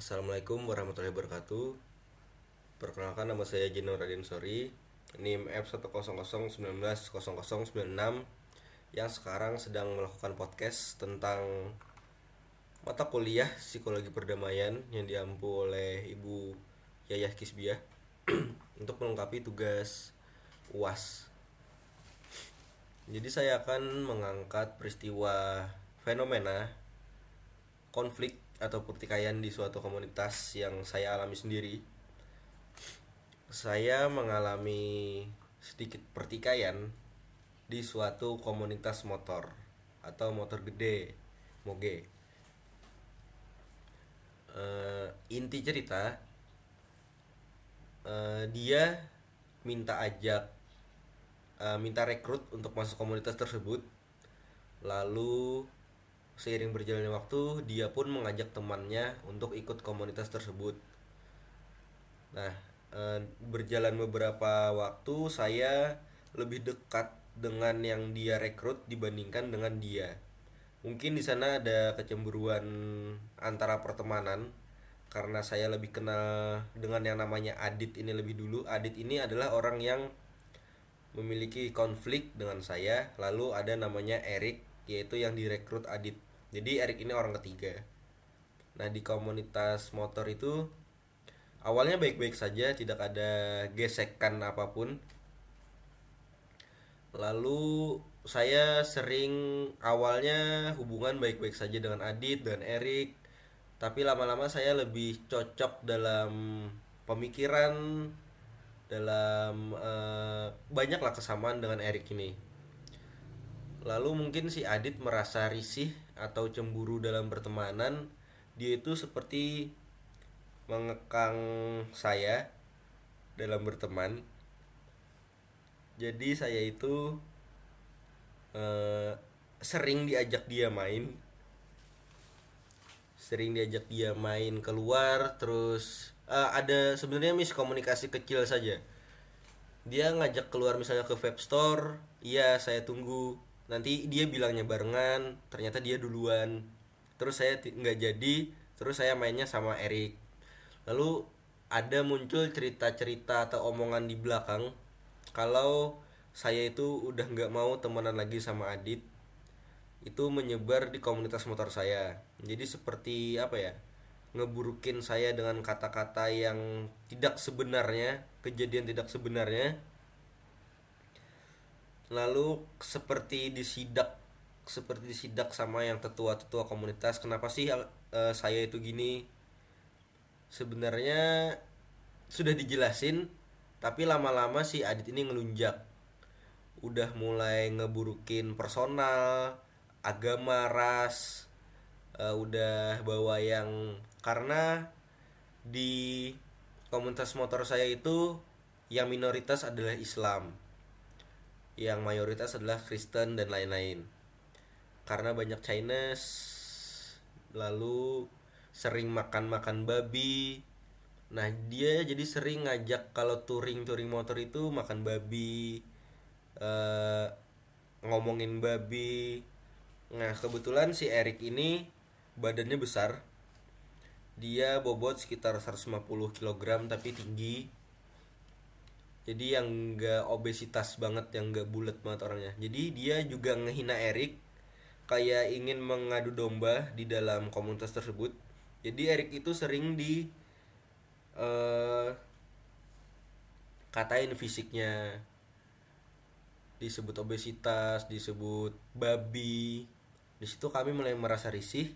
Assalamualaikum warahmatullahi wabarakatuh. Perkenalkan nama saya Jeno Raden Sori. NIM F100190096 Yang sekarang sedang melakukan podcast tentang Mata kuliah Psikologi Perdamaian Yang diampu oleh Ibu Yayah Kisbiah Untuk melengkapi tugas UAS Jadi saya akan mengangkat peristiwa fenomena konflik atau pertikaian di suatu komunitas yang saya alami sendiri. Saya mengalami sedikit pertikaian di suatu komunitas motor atau motor gede, moge. Eh, inti cerita, eh, dia minta ajak, eh, minta rekrut untuk masuk komunitas tersebut. Lalu Seiring berjalannya waktu, dia pun mengajak temannya untuk ikut komunitas tersebut. Nah, e, berjalan beberapa waktu, saya lebih dekat dengan yang dia rekrut dibandingkan dengan dia. Mungkin di sana ada kecemburuan antara pertemanan karena saya lebih kenal dengan yang namanya Adit ini lebih dulu. Adit ini adalah orang yang memiliki konflik dengan saya. Lalu ada namanya Erik yaitu yang direkrut Adit jadi Erik ini orang ketiga. Nah di komunitas motor itu awalnya baik-baik saja tidak ada gesekan apa pun. Lalu saya sering awalnya hubungan baik-baik saja dengan Adit dan Erik. Tapi lama-lama saya lebih cocok dalam pemikiran dalam uh, banyaklah kesamaan dengan Erik ini lalu mungkin si Adit merasa risih atau cemburu dalam pertemanan dia itu seperti mengekang saya dalam berteman. Jadi saya itu uh, sering diajak dia main. Sering diajak dia main keluar terus uh, ada sebenarnya miskomunikasi kecil saja. Dia ngajak keluar misalnya ke vape store iya saya tunggu nanti dia bilangnya barengan ternyata dia duluan. Terus saya nggak jadi terus saya mainnya sama Erik lalu ada muncul cerita-cerita atau omongan di belakang kalau saya itu udah nggak mau temenan lagi sama Adit itu menyebar di komunitas motor saya. Jadi seperti apa ya ngeburukin saya dengan kata-kata yang tidak sebenarnya kejadian tidak sebenarnya lalu seperti disidak seperti disidak sama yang tetua-tetua komunitas kenapa sih uh, saya itu gini? Sebenarnya sudah dijelasin tapi lama-lama si Adit ini ngelunjak. Udah mulai ngeburukin personal agama ras uh, udah bawa yang karena di komunitas motor saya itu yang minoritas adalah Islam yang mayoritas adalah Kristen dan lain-lain. Karena banyak Chinese, lalu sering makan-makan babi. Nah, dia jadi sering ngajak kalau touring-touring motor itu makan babi, uh, ngomongin babi. Nah, kebetulan si Erik ini badannya besar. Dia bobot sekitar 150 kg tapi tinggi jadi yang enggak obesitas banget yang enggak bulat banget orangnya. Jadi dia juga ngehina Erik kayak ingin mengadu domba di dalam komunitas tersebut. Jadi Erik itu sering di uh, katain fisiknya. Disebut obesitas disebut babi. Di situ kami mulai merasa risih.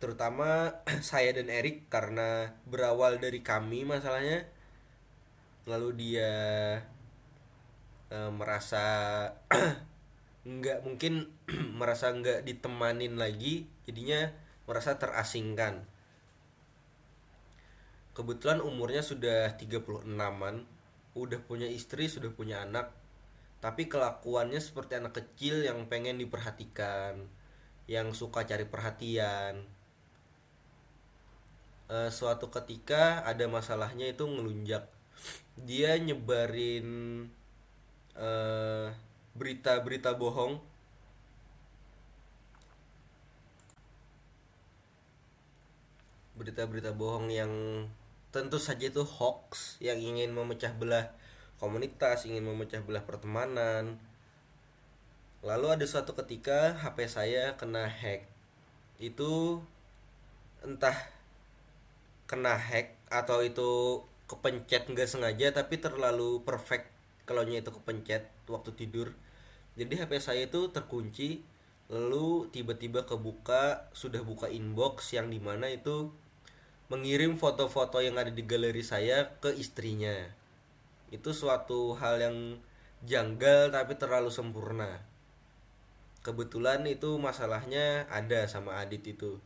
Terutama saya dan Erik karena berawal dari kami masalahnya lalu dia uh, merasa nggak mungkin merasa nggak ditemanin lagi jadinya merasa terasingkan. Kebetulan umurnya sudah 36an udah punya istri sudah punya anak tapi kelakuannya seperti anak kecil yang pengen diperhatikan yang suka cari perhatian. E, suatu ketika ada masalahnya itu ngelunjak dia nyebarin berita berita-berita bohong. Berita-berita bohong yang tentu saja itu hoax yang ingin memecah belah komunitas ingin memecah belah pertemanan. Lalu ada suatu ketika HP saya kena hack. Itu entah kena hack atau itu kepencet nggak sengaja tapi terlalu perfect kalau itu kepencet waktu tidur. Jadi HP saya itu terkunci lalu tiba-tiba kebuka sudah buka inbox yang di mana itu mengirim foto-foto yang ada di galeri saya ke istrinya. Itu suatu hal yang janggal tapi terlalu sempurna. Kebetulan itu masalahnya ada sama Adit itu.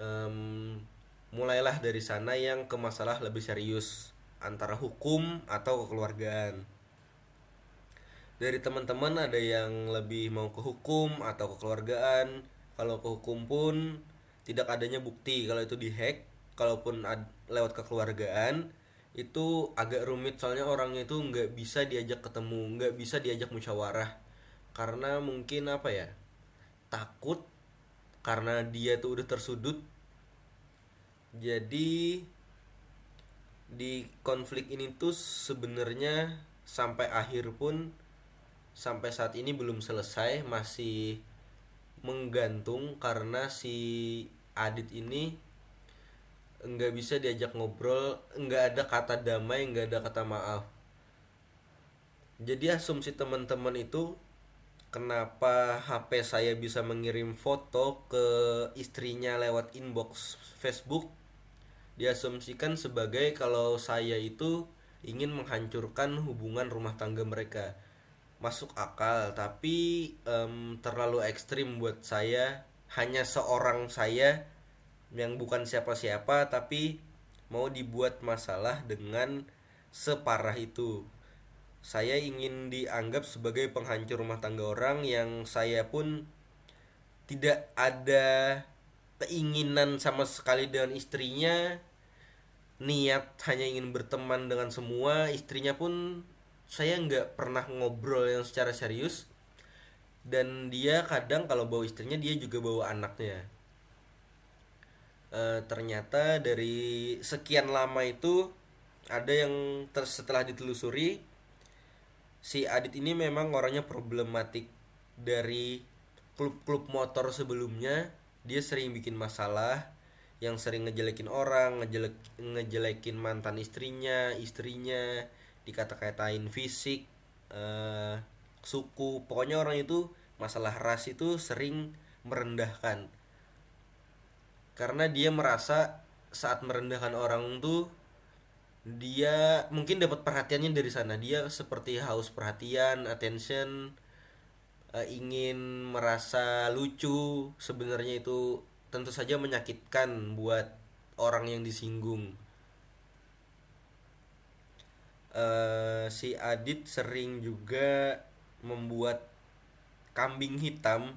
Um, mulailah dari sana yang ke masalah lebih serius antara hukum atau kekeluargaan. Dari teman-teman ada yang lebih mau ke hukum atau kekeluargaan. Kalau ke hukum pun tidak adanya bukti. Kalau itu dihack kalaupun ad, lewat kekeluargaan itu agak rumit. Soalnya orangnya itu nggak bisa diajak ketemu nggak bisa diajak musyawarah. Karena mungkin apa ya takut karena dia tuh udah tersudut jadi di konflik ini tuh sebenarnya sampai akhir pun sampai saat ini belum selesai masih menggantung karena si Adit ini nggak bisa diajak ngobrol nggak ada kata damai nggak ada kata maaf. Jadi asumsi teman-teman itu kenapa HP saya bisa mengirim foto ke istrinya lewat inbox Facebook diasumsikan sebagai kalau saya itu ingin menghancurkan hubungan rumah tangga mereka. Masuk akal tapi um, terlalu ekstrim buat saya. Hanya seorang saya yang bukan siapa-siapa tapi mau dibuat masalah dengan separah itu. Saya ingin dianggap sebagai penghancur rumah tangga orang yang saya pun tidak ada keinginan sama sekali dengan istrinya niat hanya ingin berteman dengan semua istrinya pun saya nggak pernah ngobrol yang secara serius. Dan dia kadang kalau bawa istrinya dia juga bawa anaknya. E, ternyata dari sekian lama itu ada yang ter setelah ditelusuri si Adit ini memang orangnya problematik dari klub-klub motor sebelumnya dia sering bikin masalah yang sering ngejelekin orang ngejelek ngejelekin mantan istrinya istrinya dikata-katain fisik uh, suku. Pokoknya orang itu masalah ras itu sering merendahkan. Karena dia merasa saat merendahkan orang tuh dia mungkin dapat perhatiannya dari sana. Dia seperti haus perhatian attention uh, ingin merasa lucu sebenarnya itu tentu saja menyakitkan buat orang yang disinggung. Uh, si Adit sering juga membuat kambing hitam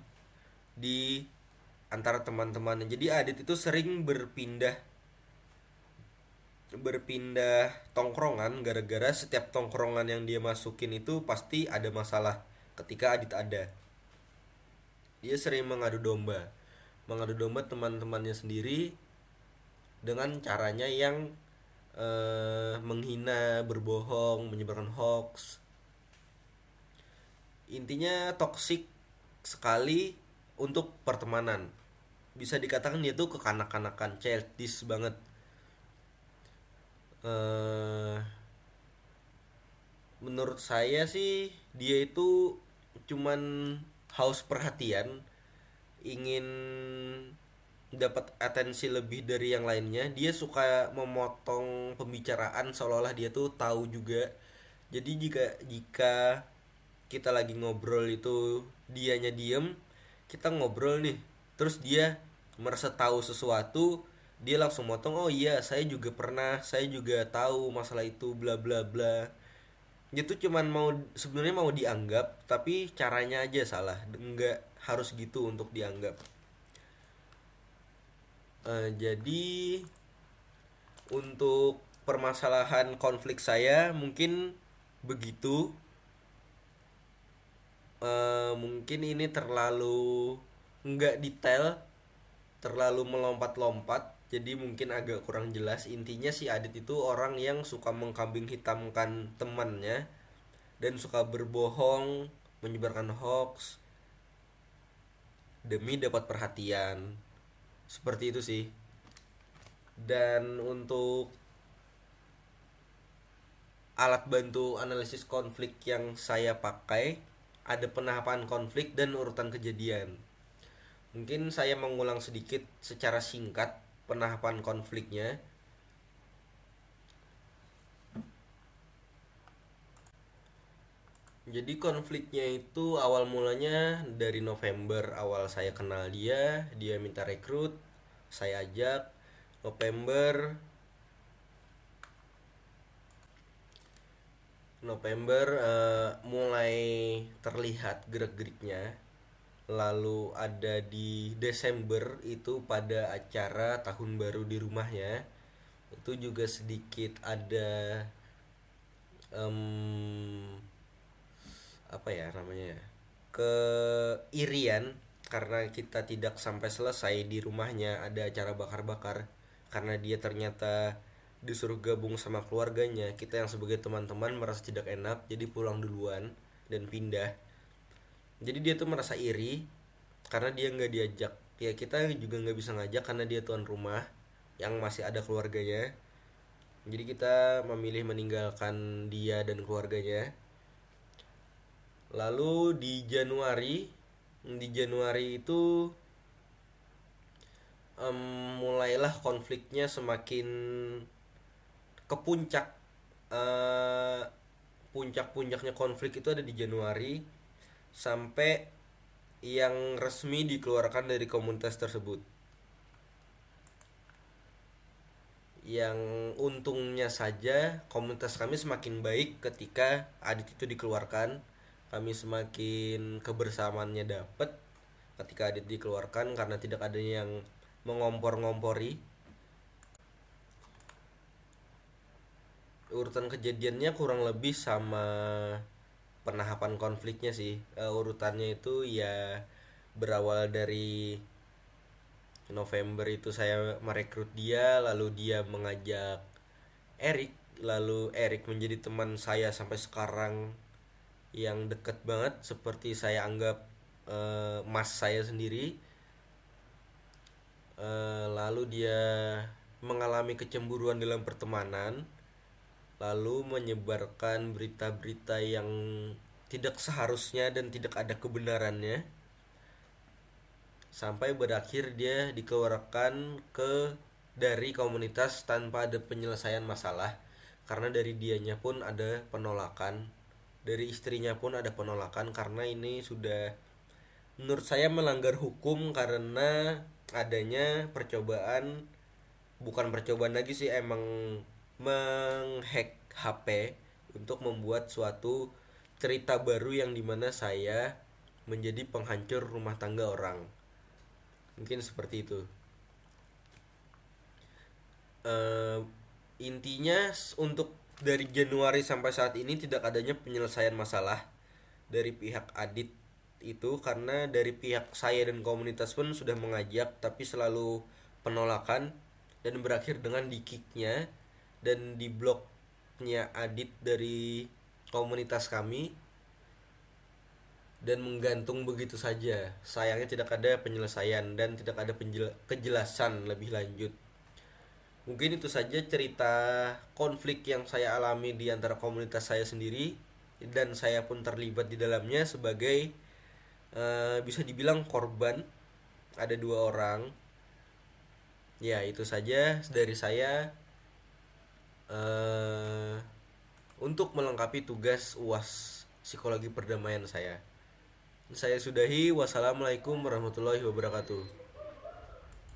di antara teman-temannya. Jadi Adit itu sering berpindah berpindah tongkrongan. Gara-gara setiap tongkrongan yang dia masukin itu pasti ada masalah ketika Adit ada. Dia sering mengadu domba. Mengadu domba teman-temannya sendiri dengan caranya yang eh, menghina berbohong menyebarkan hoax. Intinya toksik sekali untuk pertemanan. Bisa dikatakan dia tuh kekanak-kanakan childish banget. Eh, menurut saya sih dia itu cuman haus perhatian ingin dapat atensi lebih dari yang lainnya dia suka memotong pembicaraan seolah-olah dia tuh tahu juga. Jadi jika jika kita lagi ngobrol itu dianya diem kita ngobrol nih terus dia merasa tahu sesuatu dia langsung motong oh iya saya juga pernah saya juga tahu masalah itu bla bla bla itu cuman mau sebenarnya mau dianggap tapi caranya aja salah. Nggak harus gitu untuk dianggap. Uh, jadi untuk permasalahan konflik saya mungkin begitu. Uh, mungkin ini terlalu nggak detail terlalu melompat-lompat jadi mungkin agak kurang jelas. Intinya si Adit itu orang yang suka mengkambing hitamkan temannya dan suka berbohong menyebarkan hoax demi dapat perhatian. Seperti itu sih. Dan untuk alat bantu analisis konflik yang saya pakai ada penahapan konflik dan urutan kejadian. Mungkin saya mengulang sedikit secara singkat penahapan konfliknya. Jadi konfliknya itu awal mulanya dari November. Awal saya kenal dia dia minta rekrut saya ajak. November November uh, mulai terlihat gerak-geriknya lalu ada di Desember itu pada acara tahun baru di rumahnya. Itu juga sedikit ada um, apa ya namanya ya, keirian karena kita tidak sampai selesai di rumahnya ada acara bakar-bakar. Karena dia ternyata disuruh gabung sama keluarganya kita yang sebagai teman-teman merasa tidak enak jadi pulang duluan dan pindah jadi dia tuh merasa iri karena dia nggak diajak. Ya kita juga nggak bisa ngajak karena dia tuan rumah yang masih ada keluarganya. Jadi kita memilih meninggalkan dia dan keluarganya. Lalu di Januari di Januari itu um, mulailah konfliknya semakin ke puncak. Uh, puncak-puncaknya konflik itu ada di Januari sampai yang resmi dikeluarkan dari komunitas tersebut. Yang untungnya saja komunitas kami semakin baik ketika Adit itu dikeluarkan. Kami semakin kebersamaannya dapat ketika Adit dikeluarkan karena tidak ada yang mengompor-ngompori. Urutan kejadiannya kurang lebih sama penahapan konfliknya sih. Uh, urutannya itu ya berawal dari November itu saya merekrut dia lalu dia mengajak Erik lalu Erik menjadi teman saya sampai sekarang yang deket banget seperti saya anggap uh, mas saya sendiri. Uh, lalu dia mengalami kecemburuan dalam pertemanan lalu menyebarkan berita-berita yang tidak seharusnya dan tidak ada kebenarannya. Sampai berakhir dia dikeluarkan ke dari komunitas tanpa ada penyelesaian masalah. Karena dari dianya pun ada penolakan. Dari istrinya pun ada penolakan karena ini sudah menurut saya melanggar hukum karena adanya percobaan bukan percobaan lagi sih emang menghack HP untuk membuat suatu cerita baru yang di mana saya menjadi penghancur rumah tangga orang. Mungkin seperti itu. Uh, intinya untuk dari Januari sampai saat ini tidak adanya penyelesaian masalah dari pihak Adit itu karena dari pihak saya dan komunitas pun sudah mengajak tapi selalu penolakan dan berakhir dengan dikiknya dan di blognya Adit dari komunitas kami dan menggantung begitu saja. Sayangnya tidak ada penyelesaian dan tidak ada kejelasan lebih lanjut. Mungkin itu saja cerita konflik yang saya alami di antara komunitas saya sendiri dan saya pun terlibat di dalamnya sebagai uh, bisa dibilang korban. Ada dua orang. Ya, itu saja dari saya uh, untuk melengkapi tugas UAS psikologi perdamaian saya. Saya sudahi. Wassalamualaikum warahmatullahi wabarakatuh.